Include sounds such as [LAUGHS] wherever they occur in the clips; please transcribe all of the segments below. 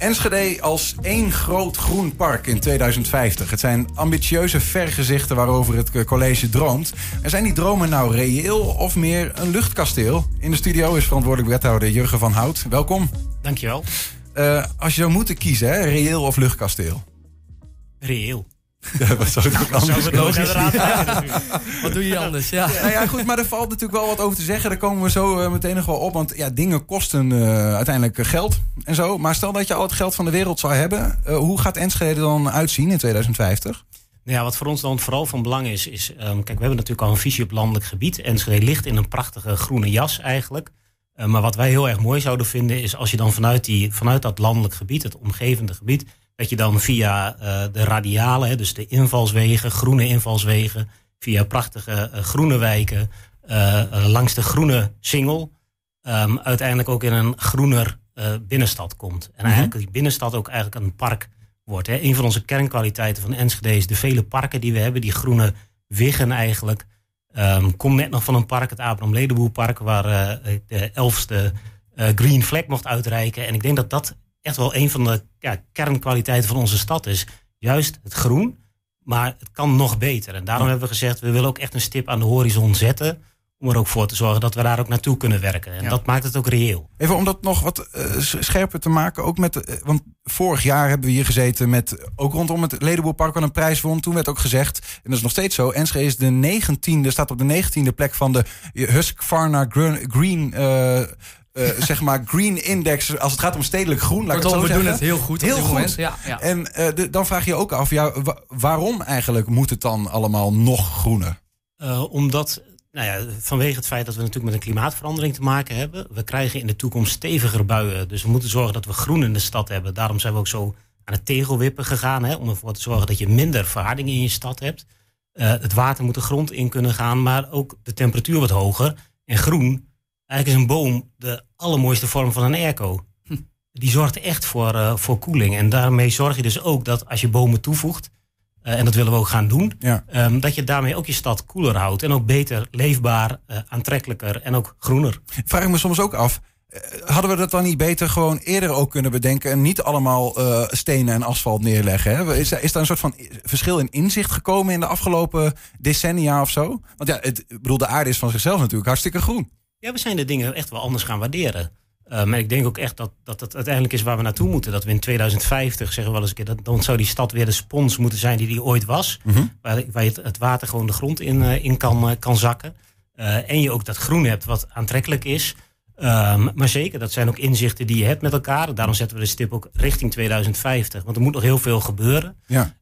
Enschede als één groot groen park in 2050. Het zijn ambitieuze vergezichten waarover het eh, college droomt. En zijn die dromen nou reëel of meer een luchtkasteel? In de studio is verantwoordelijk wethouder Jurgen van Hout. Welkom. Dankjewel. Uh, als je zou moeten kiezen, hè, reëel of luchtkasteel? Reëel. Ja, wat zou het ook anders Wat doe je anders? Ja. Nou ja, goed, maar er valt natuurlijk wel wat over te zeggen. Daar komen we zo uh, meteen nog wel op. Want ja, dingen kosten uh, uiteindelijk geld en zo. Maar stel dat je al het geld van de wereld zou hebben. Uh, hoe gaat Enschede dan uitzien in 2050? Nou ja, wat voor ons dan vooral van belang is, is um, kijk, we hebben natuurlijk al een visie op landelijk gebied. Enschede ligt in een prachtige groene jas eigenlijk. maar wat wij heel erg mooi zouden vinden, is als je dan vanuit, die, vanuit dat landelijk gebied, het omgevende gebied, dat je dan via uh, de radialen, dus de invalswegen, groene invalswegen, via prachtige uh, groene wijken, uh, langs de groene singel, um, uiteindelijk ook in een groener binnenstad komt. En -hmm. eigenlijk die binnenstad ook eigenlijk een park wordt. Hè. Een van onze kernkwaliteiten van Enschede is de vele parken die we hebben, die groene wiggen eigenlijk. Um, kom net nog van een park, het Abraham Ledenboerpark, waar de elfste green flag mocht uitreiken. En ik denk dat dat echt wel een van de ja, kernkwaliteiten van onze stad is. Juist het groen, maar het kan nog beter. En daarom hebben we gezegd, we willen ook echt een stip aan de horizon zetten. Om er ook voor te zorgen dat we daar ook naartoe kunnen werken. En ja. dat maakt het ook reëel. Even om dat nog wat uh, scherper te maken. Ook met, uh, want vorig jaar hebben we hier gezeten met, ook rondom het Ledenboerpark wat een prijs won. Toen werd ook gezegd, en dat is nog steeds zo, Enschede is de 19e, staat op de 19e plek van de Husqvarna Green uh, uh, zeg maar green index als het gaat om stedelijk groen. Laat Kortom, ik het zo we zeggen. doen het heel goed. Heel goed. Moment. Ja, ja. En uh, de, dan vraag je ook af, ja, wa waarom eigenlijk moet het dan allemaal nog groener? Uh, omdat, nou ja, vanwege het feit dat we natuurlijk met een klimaatverandering te maken hebben. We krijgen in de toekomst steviger buien. Dus we moeten zorgen dat we groen in de stad hebben. Daarom zijn we ook zo aan het tegelwippen gegaan. Hè, om ervoor te zorgen dat je minder verharding in je stad hebt. het water moet de grond in kunnen gaan, maar ook de temperatuur wat hoger. En groen Eigenlijk is een boom de allermooiste vorm van een airco. Hm. Die zorgt echt voor, uh, voor koeling. En daarmee zorg je dus ook dat als je bomen toevoegt, uh, en dat willen we ook gaan doen, ja. um, dat je daarmee ook je stad koeler houdt. En ook beter leefbaar, uh, aantrekkelijker en ook groener. Vraag ik me soms ook af. Hadden we dat dan niet beter gewoon eerder ook kunnen bedenken en niet allemaal stenen en asfalt neerleggen? Hè? Is, is daar een soort van verschil in inzicht gekomen in de afgelopen decennia of zo? Want ja, het, ik bedoel, de aarde is van zichzelf natuurlijk hartstikke groen. Ja, we zijn de dingen echt wel anders gaan waarderen. Uh, maar ik denk ook echt dat, dat het uiteindelijk is waar we naartoe moeten. Dat we in 2050, zeggen we wel eens een keer, dat, dan zou die stad weer de spons moeten zijn die die ooit was. Mm -hmm. Waar, waar je het, het, water gewoon de grond in, uh, in kan, uh, kan zakken. en je ook dat groen hebt wat aantrekkelijk is. Um, maar zeker, dat zijn ook inzichten die je hebt met elkaar. Daarom zetten we de stip ook richting 2050. Want er moet nog heel veel gebeuren. Ja.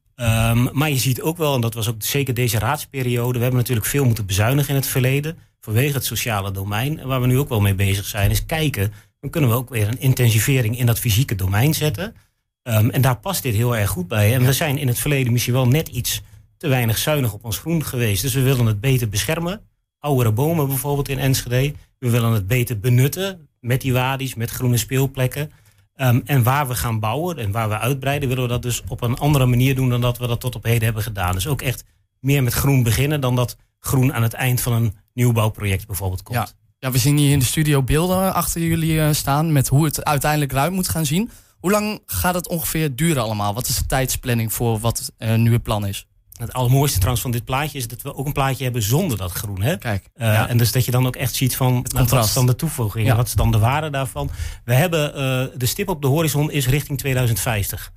Um, maar je ziet ook wel, en dat was ook zeker deze raadsperiode. We hebben natuurlijk veel moeten bezuinigen in het verleden vanwege het sociale domein. En waar we nu ook wel mee bezig zijn, is kijken, dan kunnen we ook weer een intensivering in dat fysieke domein zetten. Um, en daar past dit heel erg goed bij. En ja. we zijn in het verleden misschien wel net iets te weinig zuinig op ons groen geweest. Dus we willen het beter beschermen. Oudere bomen bijvoorbeeld in Enschede. We willen het beter benutten met die wadi's, met groene speelplekken. Um, en waar we gaan bouwen en waar we uitbreiden, willen we dat dus op een andere manier doen dan dat we dat tot op heden hebben gedaan. Dus ook echt meer met groen beginnen dan dat groen aan het eind van een nieuwbouwproject bijvoorbeeld komt. Ja. ja, we zien hier in de studio beelden achter jullie uh, staan met hoe het uiteindelijk eruit moet gaan zien. Hoe lang gaat het ongeveer duren allemaal? Wat is de tijdsplanning voor wat uh, nu het plan is? Het allermooiste trouwens van dit plaatje is dat we ook een plaatje hebben zonder dat groen. Hè? Kijk, uh, ja. En dus dat je dan ook echt ziet van nou, wat is dan de toevoeging, ja. wat is dan de waarde daarvan. We hebben de stip op de horizon is richting 2050.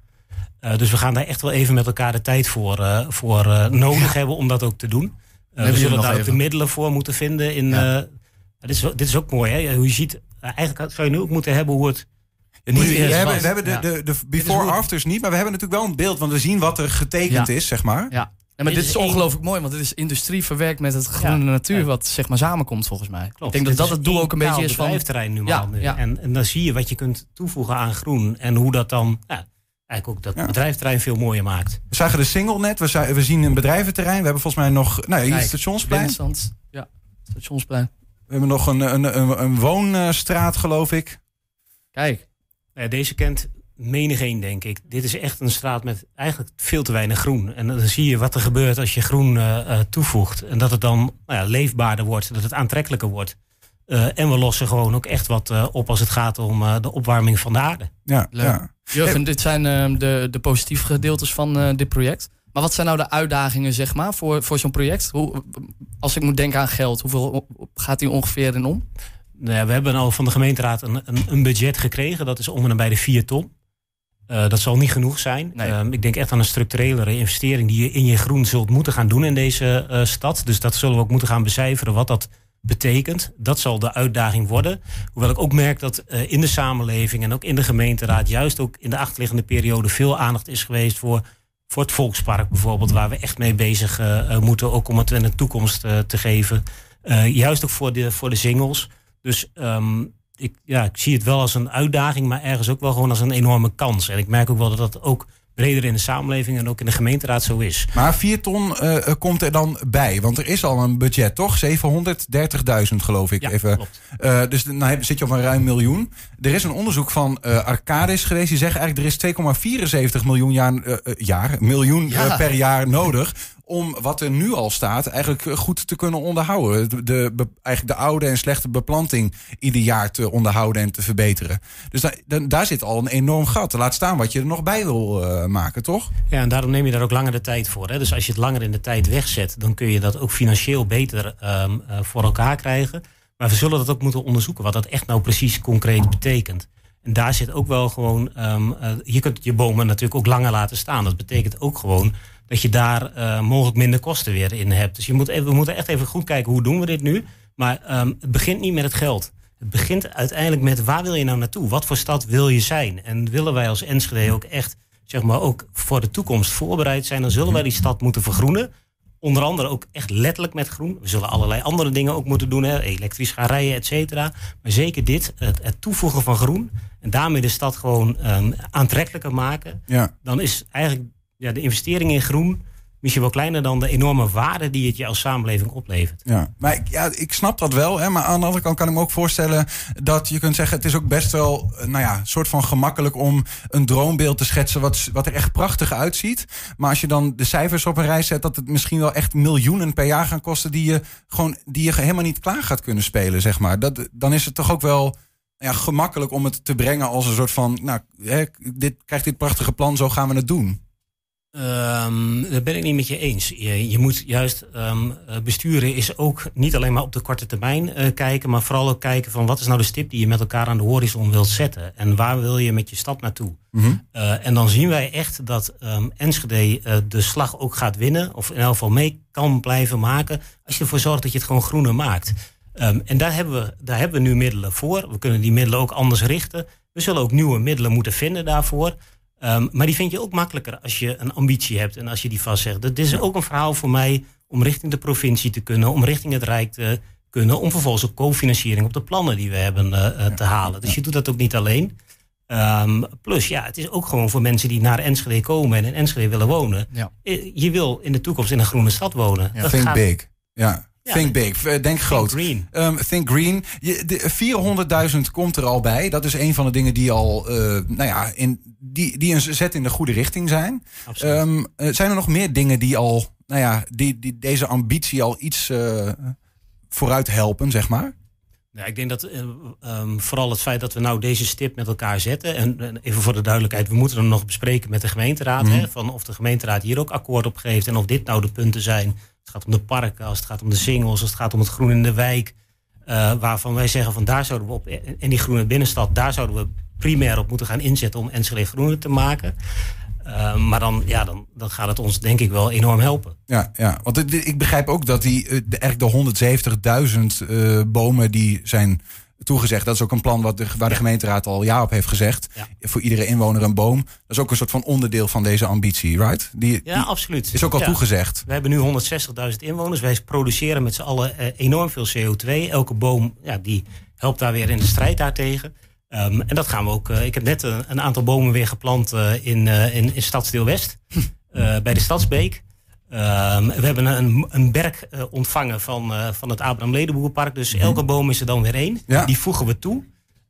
Uh, dus we gaan daar echt wel even met elkaar de tijd voor, uh, voor uh, nodig hebben om dat ook te doen. We zullen daar ook de middelen voor moeten vinden. In, ja. dit, is, dit is ook mooi, hè? hoe je ziet. eigenlijk zou je nu ook moeten hebben hoe het. Ja, we hebben, we hebben de, de, de before-afters niet, maar we hebben natuurlijk wel een beeld, want we zien wat er getekend is, zeg maar. Ja. Ja, maar dit is ongelooflijk mooi, want dit is industrie verwerkt met het groene ja, natuur, ja. wat zeg maar samenkomt volgens mij. Klopt. Ik denk dat dat het doel ook een beetje is van. bedrijfterrein nu. Ja. En, en dan zie je wat je kunt toevoegen aan groen en hoe dat dan ja, eigenlijk ook dat ja. bedrijventerrein veel mooier maakt. We zagen de single net, we, zagen, we zien een bedrijventerrein. We hebben volgens mij nog nou, hier het stationsplein. Ja, stationsplein. We hebben nog een, een, een, een woonstraat, geloof ik. Kijk. Ja, deze kent menigeen, denk ik. Dit is echt een straat met eigenlijk veel te weinig groen. En dan zie je wat er gebeurt als je groen uh, uh, toevoegt. En dat het dan nou ja, leefbaarder wordt, dat het aantrekkelijker wordt. Uh, en we lossen gewoon ook echt wat op als het gaat om de opwarming van de aarde. Ja, Leuk. ja. Jurgen, dit zijn uh, de, de positieve gedeeltes van uh, dit project. Maar wat zijn nou de uitdagingen, zeg maar, voor, voor zo'n project? Hoe, als ik moet denken aan geld, hoeveel gaat die ongeveer in om? Nou ja, we hebben al van de gemeenteraad een, een, een budget gekregen. Dat is om en bij de 4 ton. Uh, dat zal niet genoeg zijn. Nee. Uh, ik denk echt aan een structurele investering die je in je groen zult moeten gaan doen in deze uh, stad. Dus dat zullen we ook moeten gaan becijferen wat dat betekent. Dat zal de uitdaging worden. Hoewel ik ook merk dat in de samenleving en ook in de gemeenteraad, juist ook in de achterliggende periode, veel aandacht is geweest voor, voor het Volkspark bijvoorbeeld, waar we echt mee bezig moeten, ook om het de toekomst te geven. juist ook voor de, voor de singles. Dus um, ik, ja, ik zie het wel als een uitdaging, maar ergens ook wel gewoon als een enorme kans. En ik merk ook wel dat dat ook breder in de samenleving en ook in de gemeenteraad zo is. Maar 4 ton uh, komt er dan bij, want er is al een budget, toch? 730.000 geloof ik. Ja, even. klopt. Uh, dus dan nou zit je op een ruim miljoen. Er is een onderzoek van uh, Arcadis geweest. Die zeggen eigenlijk er is 2,74 miljoen jaar, jaar, miljoen Ja. per jaar nodig om wat er nu al staat eigenlijk goed te kunnen onderhouden. De, eigenlijk de oude en slechte beplanting ieder jaar te onderhouden en te verbeteren. Dus da, da- daar zit al een enorm gat. Laat staan wat je er nog bij wil eh, maken, toch? Ja, en daarom neem je daar ook langer de tijd voor. Hè? Dus als je het langer in de tijd wegzet, dan kun je dat ook financieel beter ehm, eh, voor elkaar krijgen. Maar we zullen dat ook moeten onderzoeken, wat dat echt nou precies concreet betekent. En daar zit ook wel gewoon, ehm, eh, je kunt je bomen natuurlijk ook langer laten staan. Dat betekent ook gewoon dat je daar eh, mogelijk minder kosten weer in hebt. Dus je moet even, we moeten echt even goed kijken hoe doen we dit nu. Maar ehm, het begint niet met het geld. Het begint uiteindelijk met waar wil je nou naartoe? Wat voor stad wil je zijn? En willen wij als Enschede ook echt, zeg maar, ook voor de toekomst voorbereid zijn, dan zullen wij die stad moeten vergroenen. Onder andere ook echt letterlijk met groen. We zullen allerlei andere dingen ook moeten doen, hè? elektrisch gaan rijden, et cetera. Maar zeker dit, het, het toevoegen van groen en daarmee de stad gewoon um, aantrekkelijker maken. Ja. Dan is eigenlijk ja, de investering in groen misschien wel kleiner dan de enorme waarde die het je als samenleving oplevert. Ja, maar ik, ja, ik snap dat wel. Hè, maar aan de andere kant kan ik me ook voorstellen dat je kunt zeggen: het is ook best wel, nou ja, soort van gemakkelijk om een droombeeld te schetsen wat, wat er echt prachtig uitziet. Maar als je dan de cijfers op een rij zet, dat het misschien wel echt miljoenen per jaar gaan kosten die je gewoon die je helemaal niet klaar gaat kunnen spelen, zeg maar. Dat, dan is het toch ook wel ja, gemakkelijk om het te brengen als een soort van, nou, hè, dit krijgt dit prachtige plan, zo gaan we het doen. Um, dat ben ik niet met je eens. Je, je moet juist um, besturen is ook niet alleen maar op de korte termijn uh, kijken, maar vooral ook kijken van wat is nou de stip die je met elkaar aan de horizon wilt zetten en waar wil je met je stad naartoe. Mm -hmm. uh, en dan zien wij echt dat um, Enschede uh, de slag ook gaat winnen, of in elk geval mee kan blijven maken, als je ervoor zorgt dat je het gewoon groener maakt. En daar hebben, we, daar hebben we nu middelen voor. We kunnen die middelen ook anders richten. We zullen ook nieuwe middelen moeten vinden daarvoor. Um, maar die vind je ook makkelijker als je een ambitie hebt en als je die vastzegt. Dat is ook een verhaal voor mij om richting de provincie te kunnen, om richting het Rijk te kunnen, om vervolgens ook cofinanciering op de plannen die we hebben uh, uh, te halen. Dus je doet dat ook niet alleen. Um, plus, ja, het is ook gewoon voor mensen die naar Enschede komen en in Enschede willen wonen. Ja. Je wil in de toekomst in een groene stad wonen. Ja. Think gaat... big. Ja. Ja, think big, denk groot. Think green. Um, think green. 400.000 komt er al bij. Dat is een van de dingen die al, uh, nou ja, in, die, die een zet in de goede richting zijn. Um, uh, zijn er nog meer dingen die al, nou ja, die, die deze ambitie al iets uh, vooruit helpen, zeg maar? Ja, ik denk dat um, vooral het feit dat we nou deze stip met elkaar zetten. En, en even voor de duidelijkheid, we moeten hem nog bespreken met de gemeenteraad. Mhm. Mm. Hè, van of de gemeenteraad hier ook akkoord op geeft. En of dit nou de punten zijn. Het gaat om de parken, als het gaat om de singles, als het gaat om het groen in de wijk. Uh, waarvan wij zeggen van daar zouden we op, in die groene binnenstad, daar zouden we primair op moeten gaan inzetten om Enschede groener te maken. Uh, maar dan, ja, dan, dan gaat het ons denk ik wel enorm helpen. Ja, ja. want ik begrijp ook dat die, de, eigenlijk de 170.000 uh, bomen die zijn toegezegd. Dat is ook een plan wat de, waar de gemeenteraad al ja op heeft gezegd. Ja. Voor iedere inwoner een boom. Dat is ook een soort van onderdeel van deze ambitie, right? Die, Ja, die absoluut. is ook al ja. toegezegd. We hebben nu 160.000 inwoners. Wij produceren met z'n allen eh, enorm veel CO2. Elke boom ja, die helpt daar weer in de strijd daartegen. Um, en dat gaan we ook. Uh, ik heb net een, een, aantal bomen weer geplant uh, in, uh, in, in Stadsdeel West. bij de Stadsbeek. Um, we hebben een, een berg ontvangen van, van het Abraham Ledenboerpark. Dus Mhm. elke boom is er dan weer één. Ja. Die voegen we toe.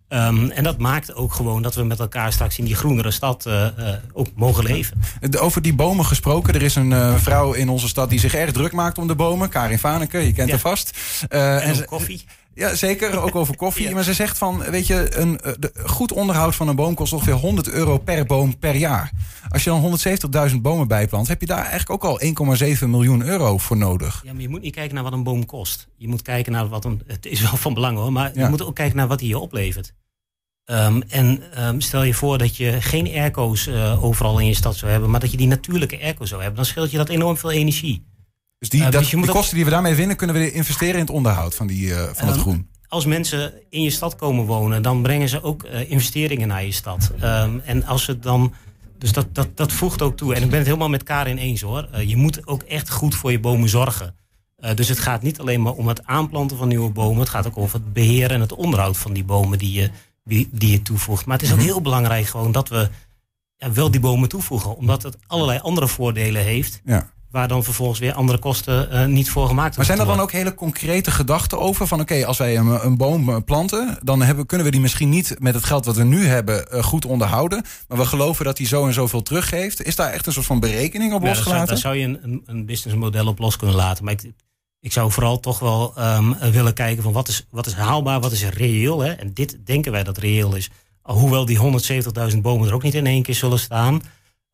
Um, en dat maakt ook gewoon dat we met elkaar straks in die groenere stad uh, uh, ook mogen leven. Over die bomen gesproken. Er is een vrouw in onze stad die zich erg druk maakt om de bomen. Karin Vaneke, je kent Ja. haar vast. En, en koffie. Ja, zeker. Ook over koffie. [LAUGHS] Maar ze zegt van, weet je, een eh, de, goed onderhoud van een boom kost ongeveer 100 euro per boom per jaar. Als je dan 170.000 bomen bijplant, heb je daar eigenlijk ook al 1,7 miljoen euro voor nodig. Ja, maar je moet niet kijken naar wat een boom kost. Je moet kijken naar wat een. Het is wel van belang hoor, maar je moet ook kijken naar wat hij je oplevert. Um, en um, stel je voor dat je geen airco's uh, overal in je stad zou hebben, maar dat je die natuurlijke airco zou hebben, dan scheelt je dat enorm veel energie. Dus die, dat, dus die kosten die we daarmee winnen, kunnen we investeren in het onderhoud van, die, uh, van het groen. Als mensen in je stad komen wonen, dan brengen ze ook investeringen naar je stad. Um, en als het dan. Dus dat, dat, dat voegt ook toe. En ik ben het helemaal met Karin eens hoor. je moet ook echt goed voor je bomen zorgen. dus het gaat niet alleen maar om het aanplanten van nieuwe bomen. Het gaat ook over het beheren en het onderhoud van die bomen die je die, die je toevoegt. Maar het is ook mhm. heel belangrijk gewoon dat we ja, wel die bomen toevoegen. Omdat het allerlei andere voordelen heeft. Ja. Waar dan vervolgens weer andere kosten uh, niet voor gemaakt worden. Maar zijn er dan ook hele concrete gedachten over? Van oké, als wij een, een, boom planten, dan hebben, kunnen we die misschien niet met het geld wat we nu hebben uh, goed onderhouden. Maar we geloven dat die zo en zoveel teruggeeft. Is daar echt een soort van berekening op ja, losgelaten? Daar zou, daar zou je een, een businessmodel op los kunnen laten. Maar ik, ik zou vooral toch wel um, willen kijken van wat is, wat is haalbaar, wat is reëel. Hè? En dit denken wij dat reëel is. Hoewel die 170.000 bomen er ook niet in één keer zullen staan.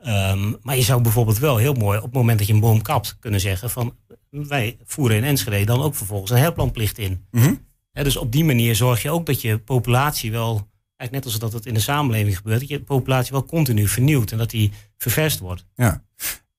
Um, maar je zou bijvoorbeeld wel heel mooi op het moment dat je een boom kapt kunnen zeggen van wij voeren in Enschede dan ook vervolgens een herplanplicht in. Mm -hmm. dus op die manier zorg je ook dat je populatie wel, eigenlijk net als dat het in de samenleving gebeurt, dat je populatie wel continu vernieuwt en dat die ververst wordt. Ja.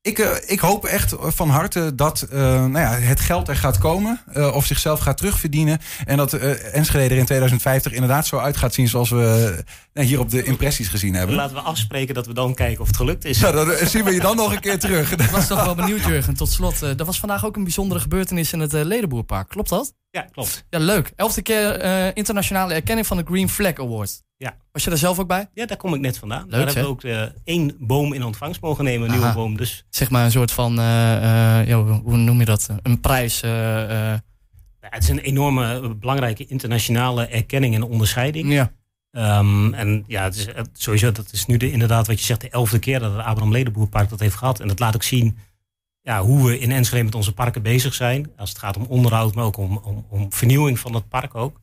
Ik, uh, ik hoop echt van harte dat uh, nou ja, het geld er gaat komen. Uh, of zichzelf gaat terugverdienen. En dat Enschede er in 2050 inderdaad zo uit gaat zien zoals we hier op de impressies gezien hebben. Laten we afspreken dat we dan kijken of het gelukt is. Ja, dan zien we je dan nog een keer terug. Ik was toch wel benieuwd, Jurgen. Tot slot, er was vandaag ook een bijzondere gebeurtenis in het Ledenboerpark. Klopt dat? Ja, klopt. Ja, leuk. Elfde keer internationale erkenning van de Green Flag Award. Ja. Was je daar zelf ook bij? Ja, daar kom ik net vandaan. Leuk, daar hebben we ook uh, één boom in ontvangst mogen nemen, een Aha. nieuwe boom. Dus. Zeg maar een soort van, uh, ja, hoe noem je dat? Een prijs. Ja, het is een enorme, belangrijke internationale erkenning en onderscheiding. Ja. Um, en ja, het is, sowieso, dat is nu de, inderdaad wat je zegt, de elfde keer dat het Abraham Ledenboerpark dat heeft gehad. En dat laat ook zien ja, hoe we in Enschede met onze parken bezig zijn. Als het gaat om onderhoud, maar ook om, om, om vernieuwing van het park ook.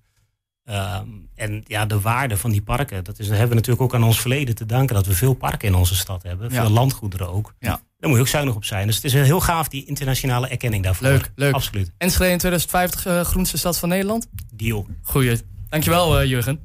Um, en ja, de waarde van die parken, dat, is, dat hebben we natuurlijk ook aan ons verleden te danken. Dat we veel parken in onze stad hebben. Veel landgoederen ook. Ja. Daar moet je ook zuinig op zijn. Dus het is heel gaaf, die internationale erkenning daarvoor. Leuk, leuk. Absoluut. Enschede in 2050 uh, groenste stad van Nederland? Deal. Goeie. Dankjewel, uh, Jurgen.